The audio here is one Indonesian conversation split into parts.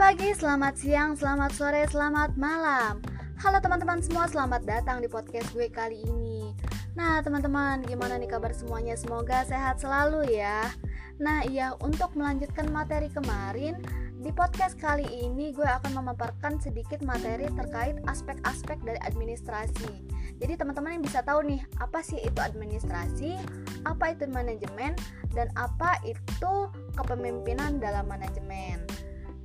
pagi, selamat siang, selamat sore, selamat malam. Halo teman-teman semua, selamat datang di podcast gue kali ini. Nah teman-teman, gimana nih kabar semuanya? Semoga sehat selalu ya. Nah iya, untuk melanjutkan materi kemarin Di podcast kali ini gue akan memaparkan sedikit materi terkait aspek-aspek dari administrasi. Jadi teman-teman yang bisa tahu nih, apa sih itu administrasi, apa itu manajemen, dan apa itu kepemimpinan dalam manajemen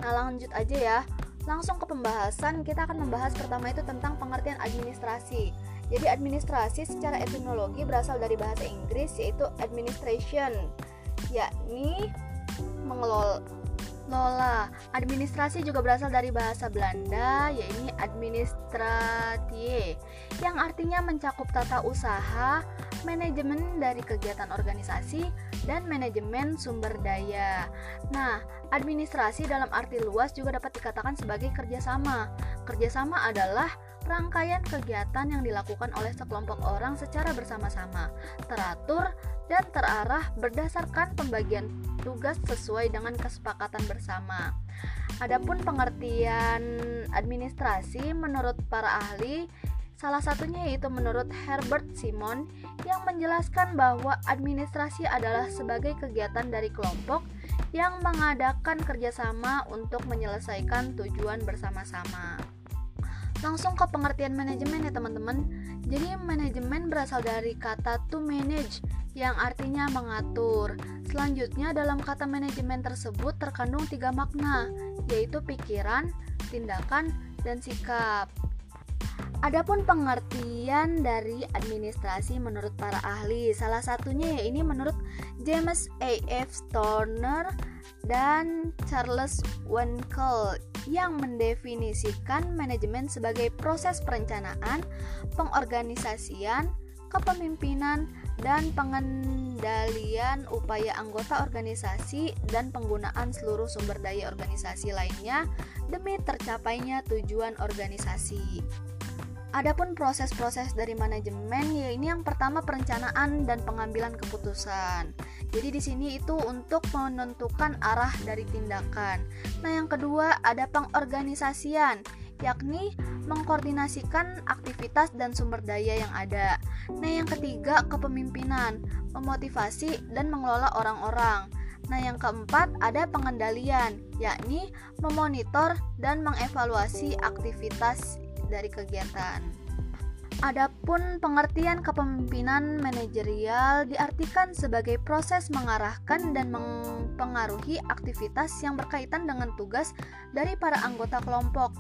Nah lanjut aja ya. Langsung ke pembahasan kita akan membahas pertama itu tentang pengertian administrasi. Jadi administrasi secara etimologi berasal dari bahasa Inggris yaitu administration Yakni mengelola Lola. Administrasi juga berasal dari bahasa Belanda, yaitu administratie, yang artinya mencakup tata usaha, manajemen dari kegiatan organisasi, dan manajemen sumber daya. Nah, administrasi dalam arti luas juga dapat dikatakan sebagai kerjasama. Kerjasama adalah rangkaian kegiatan yang dilakukan oleh sekelompok orang secara bersama-sama, teratur, dan terarah berdasarkan pembagian tugas sesuai dengan kesepakatan bersama. Adapun pengertian administrasi menurut para ahli Salah satunya yaitu menurut Herbert Simon yang menjelaskan bahwa administrasi adalah sebagai kegiatan dari kelompok yang mengadakan kerjasama untuk menyelesaikan tujuan bersama-sama. Langsung ke pengertian manajemen ya teman-teman. Jadi manajemen berasal dari kata to manage yang artinya mengatur. Selanjutnya dalam kata manajemen tersebut terkandung tiga makna, yaitu pikiran, tindakan, dan sikap. Adapun pengertian dari administrasi menurut para ahli, salah satunya ya ini menurut James A. F. Stoner dan Charles Winkel yang mendefinisikan manajemen sebagai proses perencanaan, pengorganisasian, kepemimpinan, dan pengendalian upaya anggota organisasi dan penggunaan seluruh sumber daya organisasi lainnya demi tercapainya tujuan organisasi. Adapun proses-proses dari manajemen ya ini yang pertama perencanaan dan pengambilan keputusan. Jadi di sini itu untuk menentukan arah dari tindakan. Nah, yang kedua ada pengorganisasian, yakni mengkoordinasikan aktivitas dan sumber daya yang ada. Nah, yang ketiga kepemimpinan, memotivasi dan mengelola orang-orang. Nah, yang keempat ada pengendalian, yakni memonitor dan mengevaluasi aktivitas dari kegiatan. Adapun pengertian kepemimpinan manajerial diartikan sebagai proses mengarahkan dan mempengaruhi aktivitas yang berkaitan dengan tugas dari para anggota kelompok.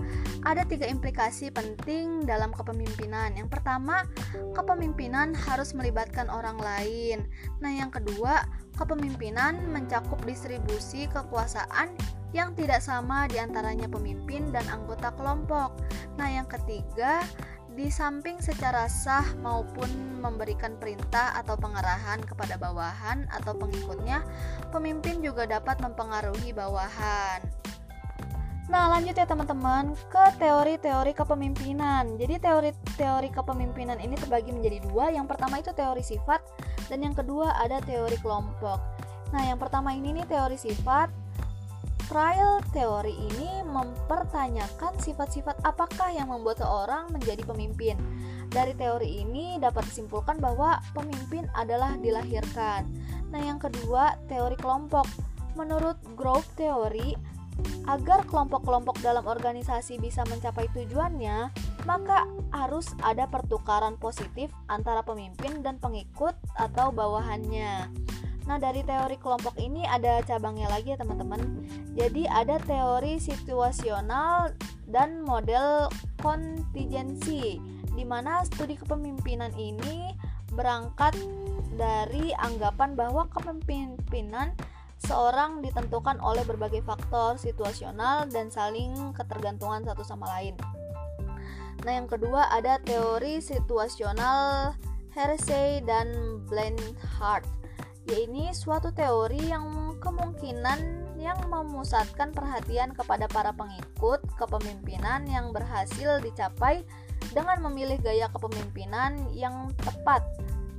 Ada tiga implikasi penting dalam kepemimpinan. Yang pertama, kepemimpinan harus melibatkan orang lain. Nah, yang kedua, kepemimpinan mencakup distribusi kekuasaan yang tidak sama di antaranya pemimpin dan anggota kelompok. Nah, yang ketiga, di samping secara sah maupun memberikan perintah atau pengarahan kepada bawahan atau pengikutnya, pemimpin juga dapat mempengaruhi bawahan. Nah, lanjut ya teman-teman ke teori-teori kepemimpinan. Jadi teori-teori kepemimpinan ini terbagi menjadi dua. Yang pertama itu teori sifat dan yang kedua ada teori kelompok. Nah, yang pertama ini nih teori sifat Trial teori ini mempertanyakan sifat-sifat apakah yang membuat seorang menjadi pemimpin. Dari teori ini dapat disimpulkan bahwa pemimpin adalah dilahirkan. Nah, yang kedua, teori kelompok. Menurut Grove Theory, agar kelompok-kelompok dalam organisasi bisa mencapai tujuannya, maka harus ada pertukaran positif antara pemimpin dan pengikut atau bawahannya. Nah, dari teori kelompok ini ada cabangnya lagi ya, teman-teman. Jadi, ada teori situasional dan model kontingensi di mana studi kepemimpinan ini berangkat dari anggapan bahwa kepemimpinan seorang ditentukan oleh berbagai faktor situasional dan saling ketergantungan satu sama lain. Nah, yang kedua ada teori situasional Hersey dan Blanchard ya ini suatu teori yang kemungkinan yang memusatkan perhatian kepada para pengikut kepemimpinan yang berhasil dicapai dengan memilih gaya kepemimpinan yang tepat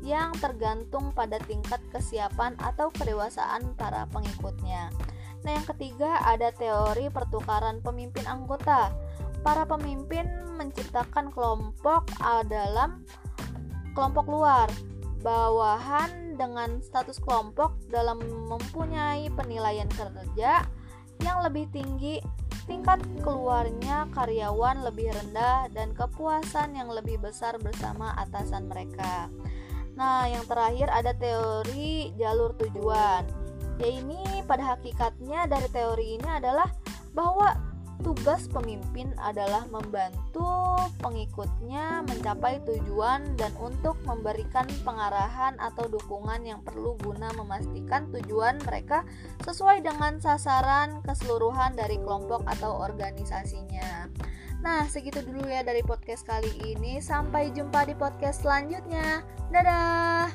yang tergantung pada tingkat kesiapan atau kedewasaan para pengikutnya. Nah, yang ketiga ada teori pertukaran pemimpin anggota. Para pemimpin menciptakan kelompok dalam kelompok luar, bawahan dengan status kelompok dalam mempunyai penilaian kerja yang lebih tinggi, tingkat keluarnya karyawan lebih rendah dan kepuasan yang lebih besar bersama atasan mereka. Nah, yang terakhir ada teori jalur tujuan ya ini pada hakikatnya dari teori ini adalah bahwa tugas pemimpin adalah membantu pengikutnya mencapai tujuan dan untuk memberikan pengarahan atau dukungan yang perlu guna memastikan tujuan mereka sesuai dengan sasaran keseluruhan dari kelompok atau organisasinya. Nah, segitu dulu ya dari podcast kali ini. Sampai jumpa di podcast selanjutnya. Dadah.